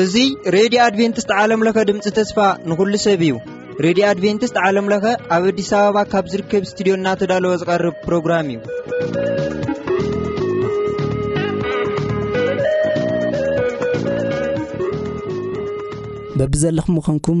እዙይ ሬድዮ ኣድቨንትስት ዓለምለኸ ድምፂ ተስፋ ንኹሉ ሰብ እዩ ሬድዮ ኣድቨንትስት ዓለምለኸ ኣብ ኣዲስ ኣበባ ካብ ዝርከብ እስትድዮ እናተዳለወ ዝቐርብ ፕሮግራም እዩ በብዘለኹም ምኾንኩም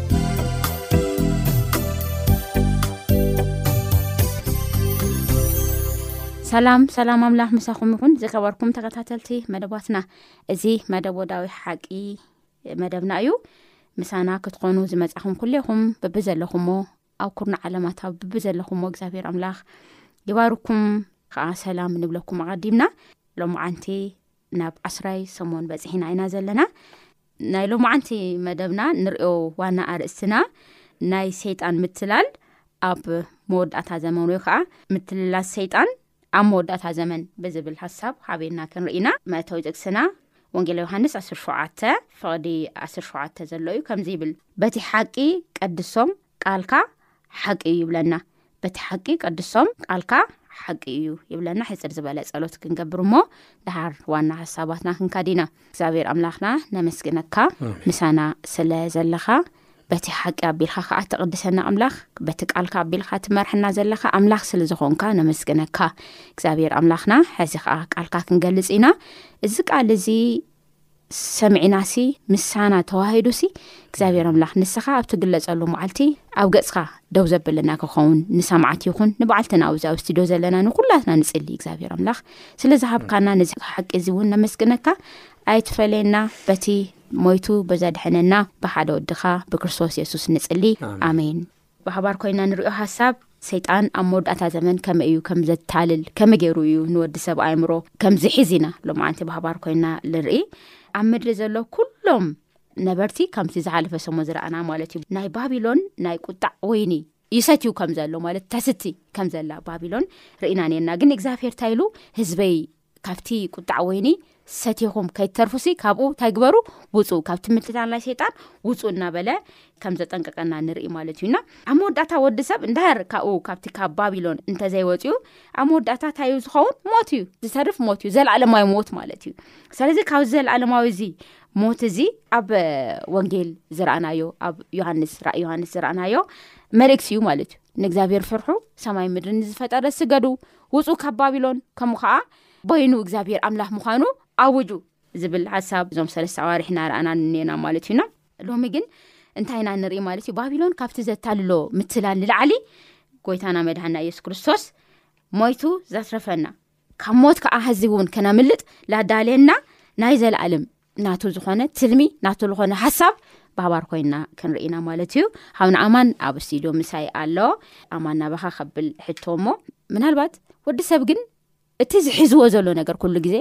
ሰላም ሰላም ኣምላኽ ምሳኹም ይኹን ዝከበርኩም ተኸታተልቲ መደባትና እዚ መደቦዳዊ ሓቂ መደብና እዩ ምሳና ክትኾኑ ዝመፃኹም ኩሌኹም ብቢ ዘለኹሞ ኣብ ኩርና ዓለማት ብ ብቢ ዘለኹሞ እግዚኣብሔር ኣምላኽ ይባርኩም ከዓ ሰላም ንብለኩም ኣቀዲምና ሎማዓንቲ ናብ ዓስራይ ሰሞን በፅሒና ኢና ዘለና ናይ ሎማዓንቲ መደብና ንሪኦ ዋና ኣርእስትና ናይ ሰይጣን ምትላል ኣብ መወዳእታ ዘመን ወይ ከዓ ምትልላ ሰይጣን ኣብ መወዳእታ ዘመን ብዝብል ሃሳብ ሓቢርና ክንርኢና መእተዊ ጥቅስና ወንጌል ዮሃንስ 1ሸ ፍቅዲ 1ሸ ዘሎ እዩ ከምዚ ይብል በቲ ሓቂ ቀድሶም ቃልካ ሓቂ እዩ ይብለና በቲ ሓቂ ቀድሶም ቃልካ ሓቂ እዩ ይብለና ሕፅር ዝበለ ፀሎት ክንገብር እሞ ድሃር ዋና ሓሳባትና ክንካዲና እግዚኣብሔር ኣምላኽና ነመስግነካ ምሳና ስለ ዘለኻ በቲ ሓቂ ኣቢልካ ከዓ ተቕድሰና ኣምላኽ በቲ ቃልካ ኣቢልካ ትመርሐና ዘለካ ኣምላኽ ስለ ዝኾንካ ነመስግነካ እግዚኣብሔር ኣምላኽና ሕዚ ከዓ ቃልካ ክንገልፅ ኢና እዚ ቃል እዚ ሰሚዕናሲ ምሳና ተዋሂዱሲ እግዚኣብሔር ኣምላኽ ንስኻ ኣብ ትግለጸሉ መዓልቲ ኣብ ገጽካ ደው ዘብለና ክኸውን ንሰምዓት ይኹን ንበዓልትና ኣዚ ኣብ ስቱድዮ ዘለና ንኩላትና ንጽሊ እግዚኣብሔር ኣምላኽ ስለ ዝሃብካና ነዚ ሓቂ እዚ እውን ነመስግነካ ኣይትፈለየና በቲ ሞይቱ በዘድሐነና ብሓደ ወድኻ ብክርስቶስ የሱስ ንጽሊ ኣሜን ብሓባር ኮይና ንሪኦ ሓሳብ ሰይጣን ኣብ መወዳእታ ዘመን ከመይ እዩ ከም ዘታልል ከመይ ገይሩ እዩ ንወዲ ሰብ ኣእምሮ ከምዝሒዝ ኢና ሎማዓንቲ ብሓባር ኮይና ንርኢ ኣብ ምድሪ ዘሎ ኩሎም ነበርቲ ከምቲ ዝሓለፈ ሰሞ ዝረኣና ማለት እዩ ናይ ባቢሎን ናይ ቁጣዕ ወይኒ ይሰት እዩ ከም ዘሎ ማለት ተስቲ ከም ዘላ ባቢሎን ርኢና ነርና ግን እግዚኣብሄር እንታይ ኢሉ ህዝበይ ካብቲ ቁጣዕ ወይኒ ሰቲኹም ከይትተርፉሲ ካብኡ እንታይ ግበሩ ውፁ ካብቲ ምትላል ናይ ሰይጣን ውፁ እናበለ ከም ዘጠንቀቀና ንርኢ ማለት እዩና ኣብ መወዳእታ ወዲ ሰብ እንዳር ካብኡ ካብቲ ካብ ባቢሎን እንተዘይወፅኡ ኣብ መወዳእታ እንታይ እዩ ዝኸውን ሞት እዩ ዝተርፍ ሞት እዩ ዘለኣለማዊ ሞት ማለት እዩ ስለዚ ካብ ዘለኣለማዊ እዚ ሞት እዚ ኣብ ወንጌል ዝረኣናዮ ኣብ ዮሃንስ ራእ ዮሃንስ ዝረኣናዮ መልእክቲ እዩ ማለት እዩ ንእግዚኣብሔር ፍርሑ ሰማይ ምድሪ ንዝፈጠረ ስገዱ ውጹ ካብ ባቢሎን ከምኡ ኸኣ በይኑ እግዚኣብሄር ኣምላኽ ምዃኑ ኣውጁ ዝብል ሓሳብ እዞም ሰለስተ ኣዋርሕ ናርኣና ንኔና ማለት እዩና ሎሚ ግን እንታይ ኢና ንርኢ ማለት እዩ ባቢሎን ካብቲ ዘታልሎ ምትላል ንላዕሊ ጎይታና መድሃና ኢየሱስ ክርስቶስ ሞይቱ ዘትረፈና ካብ ሞት ከዓ ህዚ እውን ከነምልጥ ላዳልየና ናይ ዘለኣለም ናቱ ዝኾነ ትልሚ ናቱ ዝኾነ ሓሳብ ባባር ኮይና ክንርኢና ማለት እዩ ሃብ ንኣማን ኣብ ስቲድዮ ምሳይ ኣሎ ኣማን ናባኻ ከብል ሕቶ እሞ ምናልባት ወዲ ሰብ ግን እቲ ዝሒዝዎ ዘሎ ነገር ኩሉ ግዜ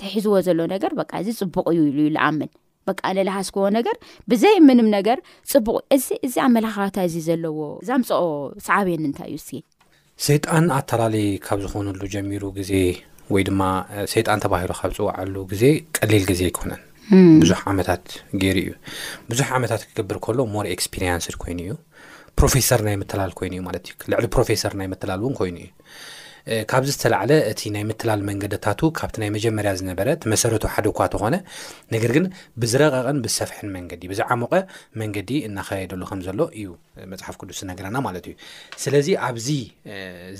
እቲሒዝዎ ዘሎ ነገር በ እዚ ፅቡቅ እዩ ኢሉ ዩ ዝኣምን በቃ ለልሃስክዎ ነገር ብዘይ ምንም ነገር ፅቡቅ እዚ ኣመላካታ እዚ ዘለዎ ዛምፀኦ ሰዓብየን እንታይ እዩ ስ ሰይጣን ኣታላሊ ካብ ዝኾነሉ ጀሚሩ ግዜ ወይ ድማ ሰይጣን ተባሂሉ ካብ ዝፅውዓሉ ግዜ ቀሊል ግዜ ኣይኮነን ብዙሕ ዓመታት ገይሩ እዩ ብዙሕ ዓመታት ክገብር ከሎ ሞር ኤክስፒሪንስድ ኮይኑ እዩ ፕሮፌሰር ናይ ምትላል ኮይኑ እዩ ማለት እዩ ልዕሊ ፕሮፌሰር ናይ ምትላል እውን ኮይኑ እዩ ካብዚ ዝተላዕለ እቲ ናይ ምትላል መንገድታቱ ካብቲ ናይ መጀመርያ ዝነበረ እቲ መሰረቱ ሓደ እኳ ተኾነ ነገር ግን ብዝረቐቐን ብሰፍሕን መንገዲ ብዝዓሞቐ መንገዲ እናኸየደሉ ከም ዘሎ እዩ መጽሓፍ ቅዱስ ዝነገረና ማለት እዩ ስለዚ ኣብዚ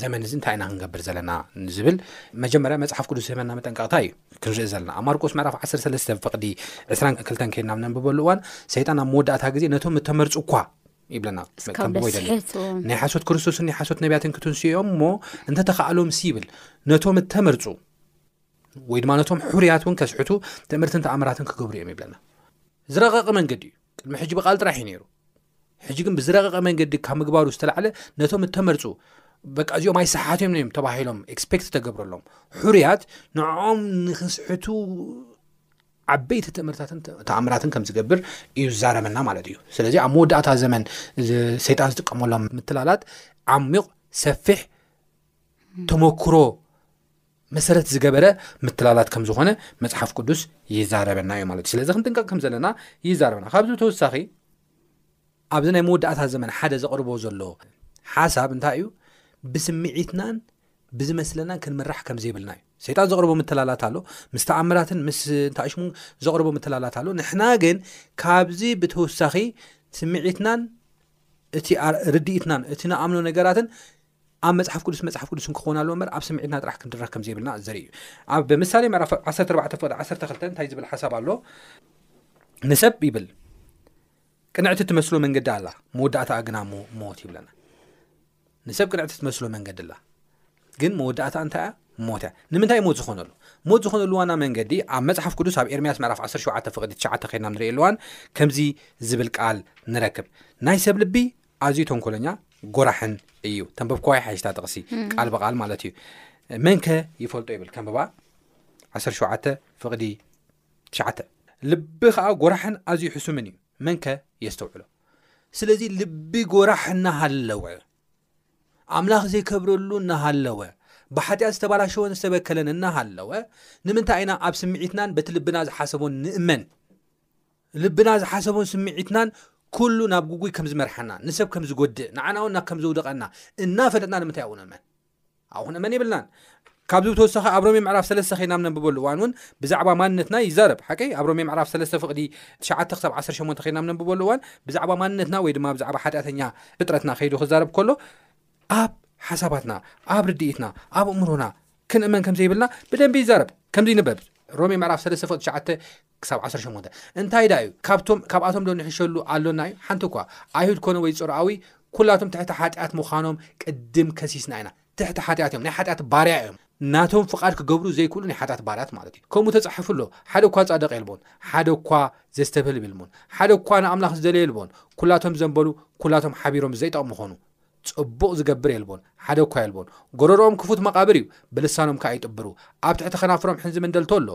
ዘመን እዚ እንታይ ኢና ክንገብር ዘለና ዝብል መጀመርያ መፅሓፍ ቅዱስ ዝህበና መጠንቀቕታ እዩ ክንርኢ ዘለና ኣብ ማርቆስ ምዕራፍ 13 ፍቕዲ 22 ከይድና ነንብበሉ እዋን ሰይጣን ኣብ መወዳእታ ግዜ ነቶም እተመርፁ እኳ ይብለና ከንብቦ ይደል ናይ ሓሶት ክርስቶስን ናይ ሓሶት ነቢያትን ክትንስኦም እሞ እንተተኸኣሎም ሲ ይብል ነቶም እተመርፁ ወይ ድማ ነቶም ሕርያት እውን ከስሕቱ ትምህርትን ተኣምራትን ክገብሩ እዮም ይብለና ዝረቐቂ መንገዲ እዩ ቅድሚ ሕጂ ብቓል ጥራሕ እዩ ነይሩ ሕጂ ግን ብዝረቐቐ መንገዲ ካብ ምግባሩ ዝተላዕለ ነቶም እተመርፁ በቃ እዚኦም ኣይሰሓትዮም እዮም ተባሂሎም ኤክስፔክት ተገብረሎም ሕሩያት ንዕኦም ንክስሕቱ ዓበይቲ ትእምርታትን ተኣምራትን ከም ዝገብር እዩ ዝዛረበና ማለት እዩ ስለዚ ኣብ መወዳእታ ዘመን ሰይጣን ዝጥቀመሎም ምትላላት ዓሚቕ ሰፊሕ ተመክሮ መሰረት ዝገበረ ምትላላት ከም ዝኾነ መፅሓፍ ቅዱስ ይዛረበና እዩ ማለት እዩ ስለዚ ክንጥንቀቕ ከም ዘለና ይዛረበና ካብዚ ተወሳኺ ኣብዚ ናይ መወዳእታ ዘመን ሓደ ዘቕርቦ ዘሎ ሓሳብ እንታይ እዩ ብስምዒትናን ብዝመስለናን ክንምራሕ ከም ዘይብልና እዩ ሰይጣን ዘቕርቦ ምትላላት ኣሎ ምስ ተኣምራትን ምስ እንታሽሙ ዘቕርቦ ምትላላት ኣሎ ንሕና ግን ካብዚ ብተወሳኺ ስምዒትናን እቲ ርድኢትናን እቲ ንኣምኖ ነገራትን ኣብ መጽሓፍ ቅዱስ መጽሓፍ ቅዱስ እንክኾን ኣለዎ እምበር ኣብ ስምዒትና ጥራሕ ክንድረኽ ከም ዘይብልና ዘርኢ እዩ ኣብ ምሳሌ ምዕራፍ 14 ፍቕዲ 12 እንታይ ዝብል ሓሳብ ኣሎ ንሰብ ይብል ቅንዕቲ ትመስሎ መንገዲ ኣላ መወዳእታኣ ግና ሞት ይብለና ንሰብ ቅንዕቲ ትመስሎ መንገዲ ኣላ ግን መወዳእታ እንታይ እያ ሞት እያ ንምንታይ ሞት ዝኾነሉ ሞት ዝኾነሉ ዋና መንገዲ ኣብ መፅሓፍ ቅዱስ ኣብ ኤርምያስ ምዕራፍ 17 ፍቅዲ 9 ከይና ንሪኢ ኣለዋን ከምዚ ዝብል ቃል ንረክብ ናይ ሰብ ልቢ ኣዝዩ ተንኮለኛ ጎራሕን እዩ ተንበብኳ ይሓይሽታ ጥቕሲ ቃል ብቓል ማለት እዩ መንከ ይፈልጦ ይብል ከንብባ 17 ፍቕዲ ትሽዓተ ልቢ ከዓ ጎራሕን ኣዝዩ ሕሱምን እዩ መንከ የስተውዕሎ ስለዚ ልቢ ጎራሕ እናሃለወ ኣምላኽ ዘይከብረሉ እናሃለወ ብሓጢኣት ዝተባላሸወን ዝተበከለን እናሃለወ ንምንታይ ኢና ኣብ ስምዒትናን በቲ ልብና ዝሓሰቦን ንእመን ልብና ዝሓሰቦን ስምዒትናን ኩሉ ናብ ግጉይ ከም ዝመርሓና፣ ንሰብ ከም ዝጎድእ፣ ንዓና እውን ናብ ከም ዘውድቐና እናፈለጥና ንምንታይ ኣብኡ ነእመን? ኣብኡ ክንእመን የብልናን። ካብዚ ብተወሳኺ ኣብ ሮሜ ምዕራፍ ሰለስተ ኸይና ኣብ ነንብበሉ እዋን እውን ብዛዕባ ማንነትና ይዛረብ ሓቀይ ኣብ ሮሜ ምዕራፍ ሰለስተ ፍቕዲ ትሽዓተ ክሳብ ዓሰርተ ሸሞንተ ኸይና ኣብ ነንብበሉ እዋን ብዛዕባ ማንነትና ወይ ድማ ብዛዕባ ሓጢኣተኛ ፍጥረትና ከይዱ ክዛረብ ከሎ ኣብ ሓሳባትና ኣብ ርድኢትና ኣብ እምሮና ክንእመን ከም ዘይብልና ብደንቢ ይዛረብ ከምዚ ይንበብ ሮሜ ምዕራፍ ሰለስተ ፍቕዲ ትሽዓተ ክሳብ ዓሰርተ ሸሞንተ እንታይ ደኣ እዩ ካብቶም ካብኣቶም ዶ ንሕሸሉ ኣሎና እዩ ሓንቲ እኳ ኣይሁድ ኮነ ወይ ጾርኣዊ ኩላቶም ትሕቲ ሓጢኣት ምዃኖም ቅድም ከሲስና ኢና ትሕቲ ሓጢኣት እዮም ናይ ሓጢኣት ባርያ እዮም ናቶም ፍቓድ ክገብሩ ዘይክእሉ ናይ ሓጢኣት ባርያት ማለት እዩ ከምኡ ተጻሒፉ ኣሎ ሓደ እኳ ጻድቕ የልቦን ሓደ እኳ ዘስተብህል የልቦን ሓደ እኳ ንኣምላኽ ዝደለየ የልቦን ኩላቶም ዘንበሉ ኩላቶም ሓቢሮም ዘይጠቕሙ ኾኑ ጽቡቕ ዝገብር የልቦን፣ ሓደ እኳ የልቦን። ጎረርኦም ክፉት መቓብር እዩ፣ ብልሳኖም ከኣ ይጥብሩ። ኣብ ትሕቲ ከናፍሮም ሕንዚ መንደልቶ ኣሎ።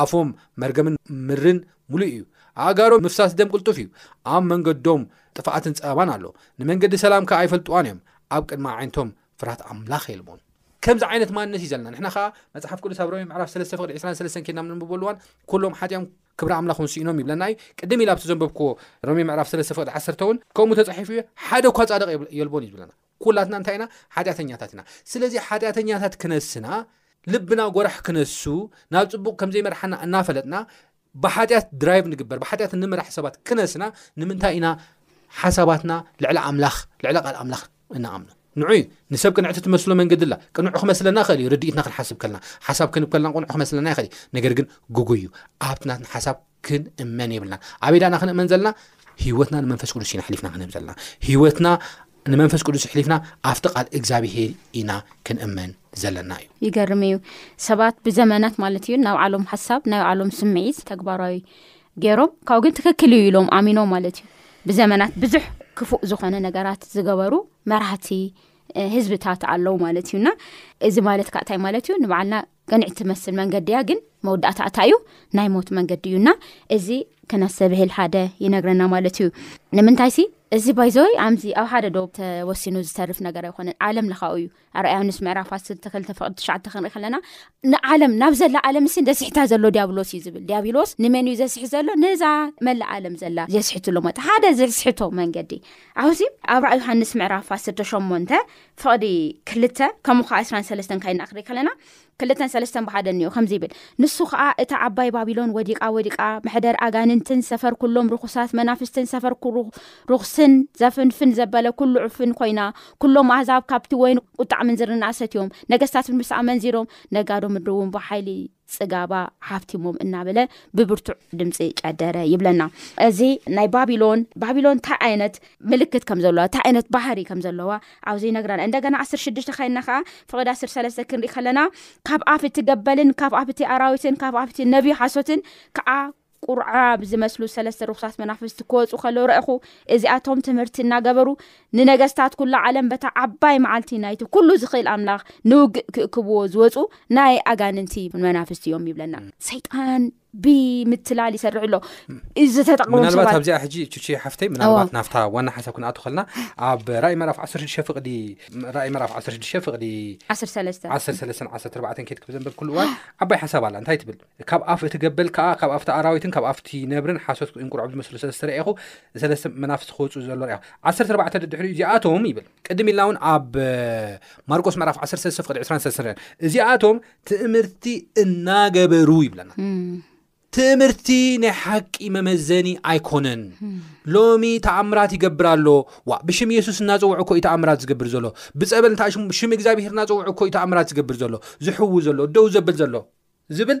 ኣፎም መርገምን ምርን ምሉእ እዩ። ኣእጋሮም ምፍሳስ ደም ቅልጡፍ እዩ። ኣብ መንገዶም ጥፍኣትን ጸበባን ኣሎ። ንመንገዲ ሰላም ከኣ ኣይፈልጥዋን እዮም። ኣብ ቅድሚ ኣዒንቶም ፍርሃት ኣምላኽ የልቦን። ከምዚ ዓይነት ማንነት እዩ ዘለና። ንሕና ከኣ መጽሓፍ ቅዱስ ኣብ ሮሜ ምዕራፍ ሰለስተ ፍቕዲ ዕስራን ሰለስተን ኬድና ኣብ ነንብበሉ እዋን፣ ኵሎም ሓጢኦም ክብሪ ኣምላኽ እውን ስኢኖም ይብለና እዩ። ቅድም ኢለ ኣብቲ ዘንበብክዎ ሮሜ ምዕራፍ ሰለስተ ፍቕዲ ዓሰርተ እውን ከምኡ ተጻሒፉ እዩ፣ ሓደ እኳ ጻድቕ የልቦን እዩ ዝብለና። ኵላትና እንታይ ኢና? ሓጢኣተኛታት ኢና። ስለዚ ሓጢኣተኛታት ክነስና፣ ልብና ጐራሕ ክነሱ፣ ናብ ጽቡቕ ከም ዘይመርሓና እናፈለጥና ብሓጢኣት ድራይቭ ንግበር፣ ብሓጢኣት እንምራሕ ሰባት ክነስና ንምንታይ ኢና ሓሳባትና ልዕሊ ኣምላኽ ልዕሊ ቃል ኣምላኽ እንኣምኖ ንዑ እዩ ንሰብ ቅንዕቲ ትመስሎ መንገዲ ኣላ ቅንዑ ክመስለና ኽእል እዩ ርድኢትና ክንሓስብ ከልና ሓሳብ ክንብ ከልና ቅንዑ ክመስለና ይኽእል እዩ ነገር ግን ጉጉ እዩ ኣብቲ ናትና ሓሳብ ክንእመን የብልናን ኣበይ ዳና ክንእመን ዘለና ሂወትና ንመንፈስ ቅዱስ ኢና ሕሊፍና ክንህብ ዘለና ሂወትና ንመንፈስ ቅዱስ ሕሊፍና ኣብቲ ቃል እግዚኣብሄር ኢና ክንእመን ዘለና እዩ ይገርም እዩ ሰባት ብዘመናት ማለት እዩ ናብ ዓሎም ሓሳብ ናይ ዓሎም ስምዒት ተግባራዊ ገይሮም ካብኡ ግን ትክክል እዩ ኢሎም ኣሚኖም ማለት እዩ ብዘመናት ብዙሕ ክፉእ ዝኾነ ነገራት ዝገበሩ መራህቲ ህዝብታት ኣለው ማለት እዩና እዚ ማለት ካእ ታይ ማለት እዩ ንበዓልና ቅንዕ ትመስል መንገዲ እያ ግን መወዳእታ እታ እዩ ናይ ሞት መንገዲ እዩና እዚ ክነሰብህል ሓደ ይነግረና ማለት እዩ ንምንታይ ሲ እዚ ባይዘወይ ኣዚ ኣብ ሓደ ዶ ተወሲኑ ዝተርፍ ነገር ኣይኮነን ዓለም ለካኡ እዩ ኣርኣያ ዮሃንስ ምዕራፍ ዓስተ ክልተ ፍቅዲ ትሽዓተ ክንርኢ ከለና ንዓለም ናብ ዘላ ዓለም ሲ ዘስሕታ ዘሎ ዲያብሎስ እዩ ዝብል ዲያብሎስ ንመን እዩ ዘስሕት ዘሎ ነዛ መላእ ዓለም ዘላ ዘስሕት ሎ ሞት ሓደ ዘስሕቶ መንገዲ ኣብዚ ኣብ ርኣያ ዮሃንስ ምዕራፍ ዓስተ ሸሞንተ ፍቅዲ ክልተ ከምኡ ከ ዕስራን ሰለስተን ካይናክሪ ከለና ክልተን ሰለስተን ብሓደ እንኦ ከምዚ ይብል ንሱ ከኣ እታ ዓባይ ባቢሎን ወዲቃ ወዲቃ መሕደር ኣጋንንትን ሰፈር ኩሎም ርኹሳት መናፍስትን ሰፈር ርኹስን ዘፍንፍን ዘበለ ኩሉ ዕፍን ኮይና ኩሎም ኣህዛብ ካብቲ ወይን ቁጣዕ ምንዝርና ሰትዮም ነገስታትን ምስ ኣመንዚሮም ነጋዶ ምድሪ እውን ብሓይሊ ፅጋባ ሓፍቲሞም እናበለ ብብርቱዕ ድምፂ ጨደረ ይብለና እዚ ናይ ባቢሎን ባቢሎን እንታይ ዓይነት ምልክት ከም ዘለዋ እንታይ ዓይነት ባህሪ ከም ዘለዋ ኣብዚ ይነግረና እንደገና ዓስር ሽዱሽተ ከይና ከዓ ፍቅድ ዓስር ሰለስተ ክንሪኢ ከለና ካብ ኣፍ እቲ ገበልን ካብ ኣፍ እቲ ኣራዊትን ካብ ኣፍ እቲ ነቢ ሓሶትን ከዓ ቁርዓብ ዝመስሉ ሰለስተ ርኩሳት መናፍስቲ ክወፁ ከለዉ ረእኹ እዚኣቶም ትምህርቲ እናገበሩ ንነገስታት ኩላ ዓለም በታ ዓባይ መዓልቲ ናይቲ ኩሉ ዝኽእል ኣምላኽ ንውግእ ክእክብዎ ዝወፁ ናይ ኣጋንንቲ መናፍስቲ እዮም ይብለና ሰይጣን ብምትላል ይሰርሕ ኣሎ ዝተጠቅሞምናልባት ኣብዚኣ ሕጂ ቹቺ ሓፍተይ ምናልባት ናፍታ ዋና ሓሳብ ክንኣቱ ከለና ኣብ ራእይ መራፍ ዓሰ ሽዱሽተ ፍቅዲ ራእይ መራፍ ዓሰ ሽዱሽተ ፍቅዲ ዓሰሰለሰን ዓሰ ኣርባዕተ ኬት ክብ ዘንበብ ኩሉ እዋን ዓባይ ሓሳብ ኣላ እንታይ ትብል ካብ ኣፍ እቲ ገበል ከዓ ካብ ኣፍቲ ኣራዊትን ካብ ኣፍቲ ነብርን ሓሶት እንቁርዖብ ዝመስሉ ሰለስተ ረኢኹ ሰለስተ መናፍስ ክወፁ ዘሎ ሪኣ ዓሰርተ ኣርባዕተ ድድሕሪ እዚኣቶም ይብል ቅድም ኢልና እውን ኣብ ማርቆስ መራፍ ዓሰ ሰለስተ ፍቅዲ ዕስራ ሰለሰን እዚኣቶም ትእምርቲ እናገበሩ ይብለና ትእምርቲ ናይ ሓቂ መመዘኒ ኣይኮነን ሎሚ ተኣምራት ይገብር ኣሎ ዋ ብሽም የሱስ እናፀውዑ እኮ እዩ ተኣምራት ዝገብር ዘሎ ብፀበል እንታ ሽም እግዚኣብሄር እናፀውዑ እኮ እዩ ተኣምራት ዝገብር ዘሎ ዝሕው ዘሎ ደው ዘብል ዘሎ ዝብል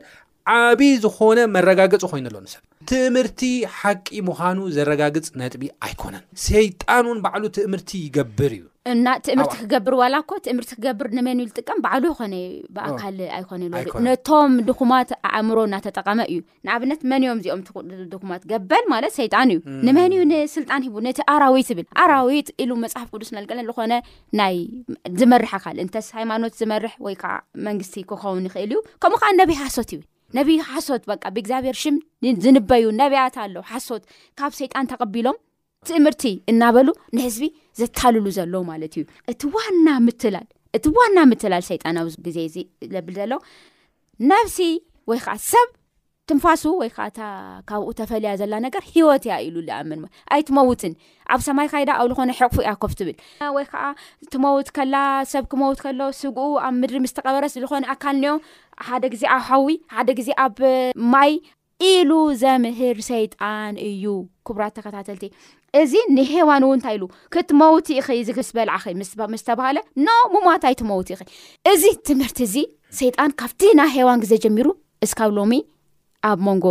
ዓብዪ ዝኾነ መረጋገፂ ኮይኑ ኣሎ ንሰብ ትእምርቲ ሓቂ ምዃኑ ዘረጋግጽ ነጥቢ ኣይኮነን። ሰይጣን ውን ባዕሉ ትእምርቲ ይገብር እዩ። እና ትእምርቲ ክገብር ዋላ እኮ ትእምርቲ ክገብር ንመን እዩ ዝጥቀም ባዕሉ ይኮነ እዩ ብኣካል ኣይኮነ ሎ ኣይኮነን። ነቶም ድኹማት ኣእምሮ እናተጠቐመ እዩ ንኣብነት መን እዮም እዚኦም ትኩ- ድኹማት ገበል ማለት ሰይጣን እዩ ንመን እዩ ንስልጣን ሂቡ ነቲ ኣራዊት ይብል ኣራዊት ኢሉ መጽሓፍ ቅዱስ ነልቀለን ዝኾነ ናይ ዝመርሕ ኣካል እንተስ ሃይማኖት ዝመርሕ ወይ ከዓ መንግስቲ ክኸውን ይኽእል እዩ ከምኡ ከዓ ነቢይ ሓሶት ይብል ነቢይ ሓሶት በቃ ብእግዚኣብሔር ሽም ዝንበዩ ነቢያት ኣለው ሓሶት ካብ ሰይጣን ተቐቢሎም ትእምርቲ እናበሉ ንህዝቢ ዘታልሉ ዘለው ማለት እዩ እቲ ዋና ምትላል እቲ ዋና ምትላል ሰይጣናዊ ግዜ እዚ ለብል ዘለው ነብሲ ወይ ከዓ ሰብ ትንፋሱ ወይ ከዓታ ካብኡ ተፈልያ ዘላ ነገር ሂወት እያ ኢሉ ዝኣምን ኣይትመውትን ኣብ ሰማይ ካይዳ ኣብ ልኾነ ሕቕፉ እያ ኮፍ ትብል። ወይ ከዓ ትመውት ከላ ሰብ ክመውት ከሎ ስግኡ ኣብ ምድሪ ምስ ተቐበረስ ዝኾነ ኣካል እኒኦ ሓደ ግዜ ኣብ ሓዊ ሓደ ግዜ ኣብ ማይ ኢሉ ዘምህር ሰይጣን እዩ። ክቡራት ተከታተልቲ እዚ ንሄዋን እውን እንታይ ኢሉ ክትመውቲ ኢኺ እዚ ምስ በልዓኺ ምስ ተባሃለ ኖ ሙማት ኣይትመውቲ ኢኺ እዚ ትምህርቲ እዚ ሰይጣን ካብቲ ናይ ሄዋን ግዜ ጀሚሩ እስካብ ሎሚ ኣብ መንጎ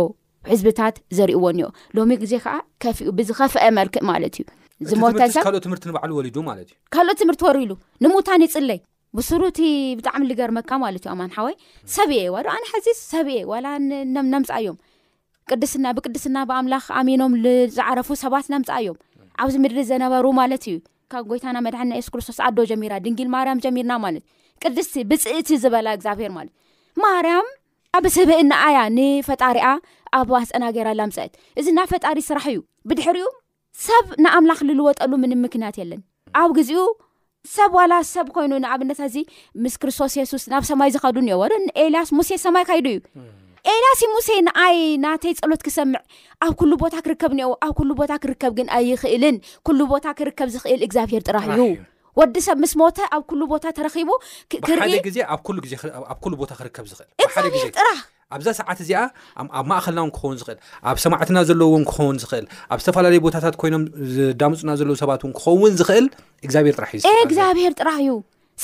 ህዝብታት ዘርእዎንዮ ሎሚ ግዜ ከዓ ከፊኡ ብዝኸፈአ መልክእ ማለት እዩ ዝሞተ ሰብ ካልኦት ትምህርቲ ንባዕሉ ወሊዱ ማለት እዩ ካልኦት ትምህርቲ ወሪሉ ንሙታን ይፅለይ ብስሩ እቲ ብጣዕሚ ልገርመካ ማለት እዩ ኣማን ሓወይ ሰብ እየ ዋዶ ኣነ ሓዚ ሰብ እየ ዋላ ነምፃ እዮም ቅድስና ብቅድስና ብኣምላኽ ኣሚኖም ዝዓረፉ ሰባት ነምፃ እዮም ኣብዚ ምድሪ ዘነበሩ ማለት እዩ ካብ ጎይታና መድሓና የሱስ ክርስቶስ ኣዶ ጀሚራ ድንጊል ማርያም ጀሚርና ማለት ቅድስቲ ብፅእቲ ዝበላ እግዚኣብሄር ማለት ማርያም ኣብ ስብእናኣ እያ ንፈጣሪኣ ኣብ ማህፀና ገይራ ላምፀት እዚ ናይ ፈጣሪ ስራሕ እዩ ብድሕሪኡ ሰብ ንኣምላኽ ልልወጠሉ ምንም ምክንያት የለን ኣብ ግዚኡ ሰብ ዋላ ሰብ ኮይኑ ንኣብነት ኣዚ ምስ ክርስቶስ የሱስ ናብ ሰማይ ዝኸዱ እኒኦዎ ዶ ኤልያስ ሙሴ ሰማይ ካይዱ እዩ ኤልያስ ሙሴ ንኣይ ናተይ ፀሎት ክሰምዕ ኣብ ኩሉ ቦታ ክርከብ እኒኦ ኣብ ኩሉ ቦታ ክርከብ ግን ኣይኽእልን ኩሉ ቦታ ክርከብ ዝኽእል እግዚኣብሄር ጥራሕ እዩ ወዲ ሰብ ምስ ሞተ ኣብ ኩሉ ቦታ ተረኺቡ ክርኢ ብሓደ ግዜ ኣብ ኩሉ ግዜ ክር- ኣብ ኩሉ ቦታ ክርከብ ዝኽእል ብሓደ እግዚኣብሔር ግዜ ጥራሕ ኣብዛ ሰዓት እዚኣ ኣብ ኣብ ማእኸልና እውን ክኸውን ዝኽእል ኣብ ሰማዕትና ዘለዎ እውን ክኸውን ዝኽእል ኣብ ዝተፈላለዩ ቦታታት ኮይኖም ዝዳምፁና ዘለዉ ሰባት እውን ክኸውን ዝኽእል እግዚኣብሔር ጥራሕ እዩ ዝስልጣን ዘለዎ። እግዚኣብሔር ጥራሕ እዩ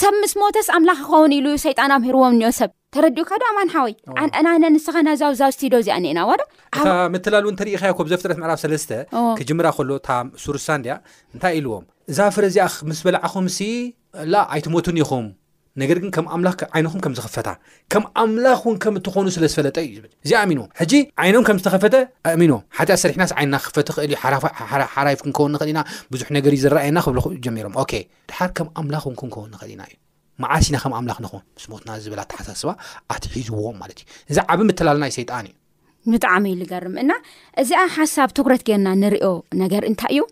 ሰብ ምስ ሞተስ ኣምላኽ ይኸውን ኢሉ እዩ ሰይጣን ኣምሂርዎም እኒኦ ሰብ ተረዲኡካ ዶ ኣማን ሓወይ ኣነ ንስኻ ናዛብ ዛብ ስቲዶ እዚኣ ኒኤና ዋዶ እታ ምትላል እውን ተሪኢኻዮ ኮብ ዘፍጥረት ምዕራፍ ሰለስተ ክጅምራ ከሎ እታ ሱርሳ እንድያ እንታይ ኢልዎም እዛ ፍረ እዚኣ ምስ በላዕኹም ሲ ላ ኣይትሞቱን ኢኹም ነገር ግን ከም ኣምላኽ ዓይንኹም ከም ዝኸፈታ ከም ኣምላኽ እውን ከም እትኾኑ ስለ ዝፈለጠ እዩ ዝብል እዚ ኣሚኑ ሕጂ ዓይኖም ከም ዝተኸፈተ ኣእሚኖ ሓጢኣት ሰሪሕናስ ዓይንና ክፈት ትኽእል እዩ ሓራይፍ ክንከውን ንኽእል ኢና ብዙሕ ነገር እዩ ዝረኣየና ክብሉ ጀሚሮም ኦኬ ድሓር ከም ኣምላኽ እውን ክንከውን ንኽእል ኢና እዩ መዓስ ኢና ከም ኣምላኽ ንኾን ምስ ሞትና ዝብል ኣተሓሳስባ ኣትሒዝዎም ማለት እዩ እዚ ዓብ ምትላል ናይ ሰይጣን እዩ ብጣዕሚ እዩ ዝገርም እና እዚኣ ሓሳብ ትኩረት ገርና ንሪኦ ነገር እንታይ እዩ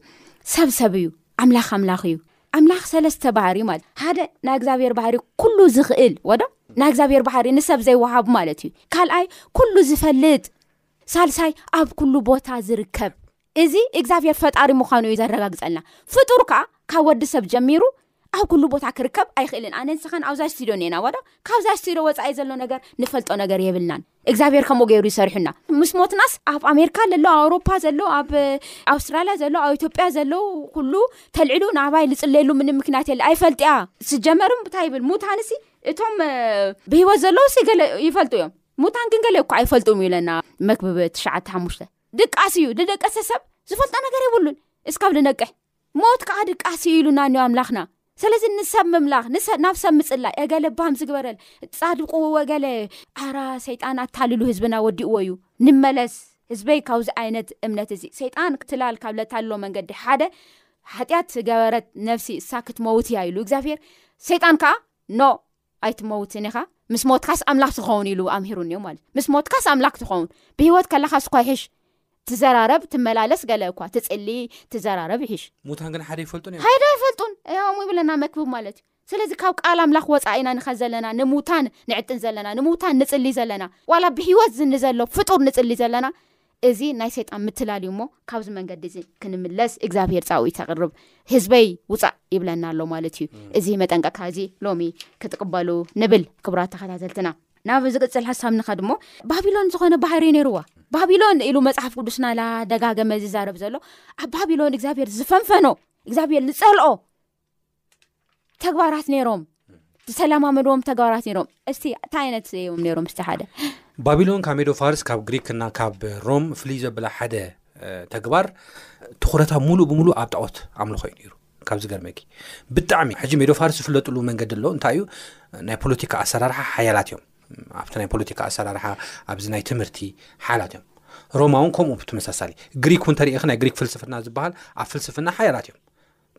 ሰብ ሰብ እዩ ኣምላኽ ኣምላኽ እዩ ኣምላኽ ሰለስተ ባህሪ ማለት ሓደ ናይ እግዚኣብሔር ባህሪ ኩሉ ዝኽእል ወዶ ናይ እግዚኣብሔር ባህሪ ንሰብ ዘይወሃቡ ማለት እዩ ካልኣይ ኩሉ ዝፈልጥ ሳልሳይ ኣብ ኩሉ ቦታ ዝርከብ እዚ እግዚኣብሄር ፈጣሪ ምዃኑ እዩ ዘረጋግጸልና። ፍጡር ከኣ ካብ ወዲ ሰብ ጀሚሩ ኣብ ኩሉ ቦታ ክርከብ ኣይኽእልን። ኣነን ንስኻን ኣብዛ ስቱድዮ እኔና ዋዶ? ካብዛ ስቱድዮ ወጻኢ ዘሎ ነገር ንፈልጦ ነገር የብልናን። እግዚኣብሄር ከምኡ ገይሩ እዩ ሰሪሑና። ምስ ሞትናስ ኣብ ኣሜርካ ለሎ፣ ኣብ ኣውሮፓ ዘሎ፣ ኣብ ኣውስትራልያ ዘሎ፣ ኣብ ኢትዮጵያ ዘሎ ኩሉ ተልዒሉ ናባይ ልጽለየሉ ምንም ምክንያት የለ። ኣይፈልጥያ። ስጀመር እንታይ ይብል ሙታንሲ እቶም ብህይወት ዘለውሲ ገለ ይፈልጡ እዮም። ሙታን ግን ገለ እኳ ኣይፈልጡም እዩ ኢለና መክብብ ትሽዓተ ሓሙሽተ። ድቃስ እዩ ዝደቀሰ ሰብ ዝፈልጦ ነገር የብሉን እስካብ ዝነቅሕ ሞት ከዓ ድቃስ እዩ ኢሉና እኒ ኣምላኽና ስለዚ ንሰብ ምምላኽ ናብ ሰብ ምፅላይ እገለ ባም ዝግበረል ፃድቁ ወገለ ኣራ ሰይጣን ኣታልሉ ህዝብና ወዲእዎ እዩ ንመለስ ህዝበይ ካብዚ ዓይነት እምነት እዚ ሰይጣን ክትላል ካብ ለታልሎ መንገዲ ሓደ ሓጢኣት ገበረት ነፍሲ እሳ ክትመውት እያ ኢሉ እግዚኣብሄር ሰይጣን ከዓ ኖ ኣይትመውትን ኢኻ ምስ ሞትካስ ኣምላኽ ትኸውን ኢሉ ኣምሂሩኒ እዩ ማለት ምስ ሞትካስ ኣምላኽ ትኸውን ብህይወት ከለኻስ እኳ ይሕሽ ትዘራረብ ትመላለስ ገለ እኳ ትጽሊ ትዘራረብ ይሕሽ ሙታን ግን ሓደ ይፈልጡን እዮም ሓደ ኣይፈልጡን እም ይብለና መክብብ ማለት እዩ ስለዚ ካብ ቃል ኣምላኽ ወፃኢ ኢና ንኸ ዘለና ንሙታን ንዕጥን ዘለና ንሙታን ንጽሊ ዘለና ዋላ ብህይወት ንዘሎ ፍጡር ንጽሊ ዘለና እዚ ናይ ሰይጣን ምትላል እዩ እሞ ካብዚ መንገዲ እዚ ክንምለስ እግዚኣብሄር ፃውኢት ኣቕርብ ህዝበይ ውፃእ ይብለና ኣሎ ማለት እዩ እዚ መጠንቀካ እዚ ሎሚ ክትቕበሉ ንብል ክብራት ተኸታተልትና ናብ ዝቅፅል ሓሳብ ንኸ ድሞ ባቢሎን ዝኾነ ባህሪ ነይርዋ ባቢሎን ኢሉ መፅሓፍ ቅዱስና ላደጋገመ ዝዛረብ ዘሎ ኣብ ባቢሎን እግዚኣብሄር ዝፈንፈኖ እግዚኣብሄር ዝፀልኦ ተግባራት ነይሮም ዝተለማመድዎም ተግባራት ነይሮም እስቲ እንታይ ዓይነት እዮም ነይሮም ስቲ ሓደ ባቢሎን ካብ ሜዶ ፋርስ ካብ ግሪክ እና ካብ ሮም ፍልይ ዘብላ ሓደ ተግባር ትኩረታ ሙሉእ ብምሉእ ኣብ ጣዖት ኣምልኾ ዩ ነይሩ ካብ ዝገርመኪ ብጣዕሚ ሕጂ ሜዶ ፋርስ ዝፍለጥሉ መንገዲ ኣሎ እንታይ እዩ ናይ ፖለቲካ ኣሰራርሓ ሓያላት እዮም ኣብቲ ናይ ፖለቲካ ኣሰራርሓ ኣብዚ ናይ ትምህርቲ ሓያላት እዮም ሮማ እውን ከምኡ ብተመሳሳሊ ግሪክ እውን ተሪኢኺ ናይ ግሪክ ፍልስፍና ዝበሃል ኣብ ፍልስፍና ሓያላት እዮም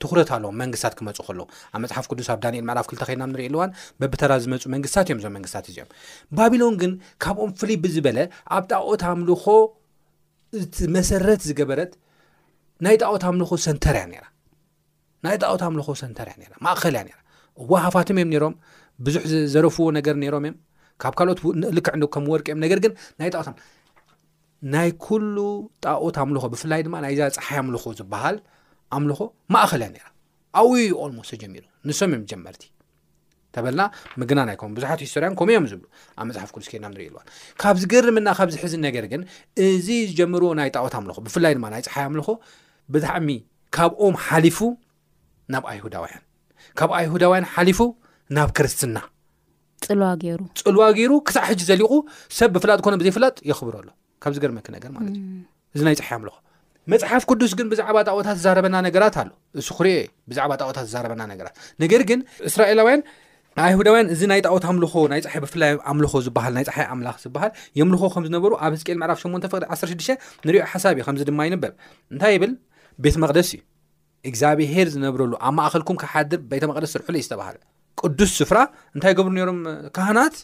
ትኹረት ኣለዎም መንግስታት ክመፁ ከለዉ ኣብ መፅሓፍ ቅዱስ ኣብ ዳንኤል ምዕራፍ ክልተ ከይና ንሪኢ ኣለዋን በብተራ ዝመፁ መንግስታት እዮም እዞም መንግስታት እዚኦም ባቢሎን ግን ካብኦም ፍልይ ብዝበለ ኣብ ጣዖት ኣምልኾ መሰረት ዝገበረት ናይ ጣዖት ኣምልኾ ሰንተር እያ ነራ ናይ ጣዖት ኣምልኾ ሰንተር እያ ራ ማእኸል እያ ራ እዋ ሃፋትም እዮም ነሮም ብዙሕ ዘረፍዎ ነገር ነሮም እዮም ካብ ካልኦት ልክዕ ከም ወርቂ እዮም ነገር ግን ናይ ጣዖት ናይ ኩሉ ጣኦት ኣምልኾ ብፍላይ ድማ ናይዛ ፀሓይ ኣምልኾ ዝበሃል ኣምልኾ ማእኸል እያ ነራ ኣብኡ እዩ ኦልሞስ ተጀሚሩ ንሶም እዮም ጀመርቲ ተበልና ምግናን ኣይኮኑ ብዙሓት ሂስቶርያን ከምኡ እዮም ዝብሉ ኣብ መፅሓፍ ቅዱስ ከና ንሪኢ ኣለዋን ካብ ዝገርምና ካብ ዝሕዝን ነገር ግን እዚ ዝጀምርዎ ናይ ጣዖት ኣምልኾ ብፍላይ ድማ ናይ ፀሓይ ኣምልኾ ብጣዕሚ ካብኦም ሓሊፉ ናብ ኣይሁዳውያን ካብ ኣይሁዳውያን ሓሊፉ ናብ ክርስትና ጽልዋ ገይሩ ጽልዋ ገይሩ ክሳዕ ሕጂ ዘሊቑ ሰብ ብፍላጥ ኮነ ብዘይፍላጥ የኽብሮ ኣሎ ካብ ዝገርመኪ ነገር ማለት እዩ እዚ ናይ ፀሓይ ኣምልኾ መፅሓፍ ቅዱስ ግን ብዛዕባ ጣዖታት ዝዛረበና ነገራት ኣሎ እሱ ክርኦ ብዛዕባ ጣዖታት ዝዛረበና ነገራት ነገር ግን እስራኤላውያን ንኣይሁዳውያን እዚ ናይ ጣዖት ኣምልኾ ናይ ፀሓይ ብፍላይ ኣምልኾ ዝበሃል ናይ ፀሓይ ኣምላኽ ዝበሃል የምልኾ ከም ዝነበሩ ኣብ ህዝቅኤል ምዕራፍ 8 ፍቅዲ 16 ንሪኦ ሓሳብ እዩ ከምዚ ድማ ይንበብ እንታይ ይብል ቤት መቅደስ እዩ እግዚኣብሄር ዝነብረሉ ኣብ ማእኸልኩም ክሓድር ቤተ መቅደስ ስርሕሉ እዩ ዝተባሃለ ቅዱስ ስፍራ እንታይ ገብሩ ነሮም ካህናት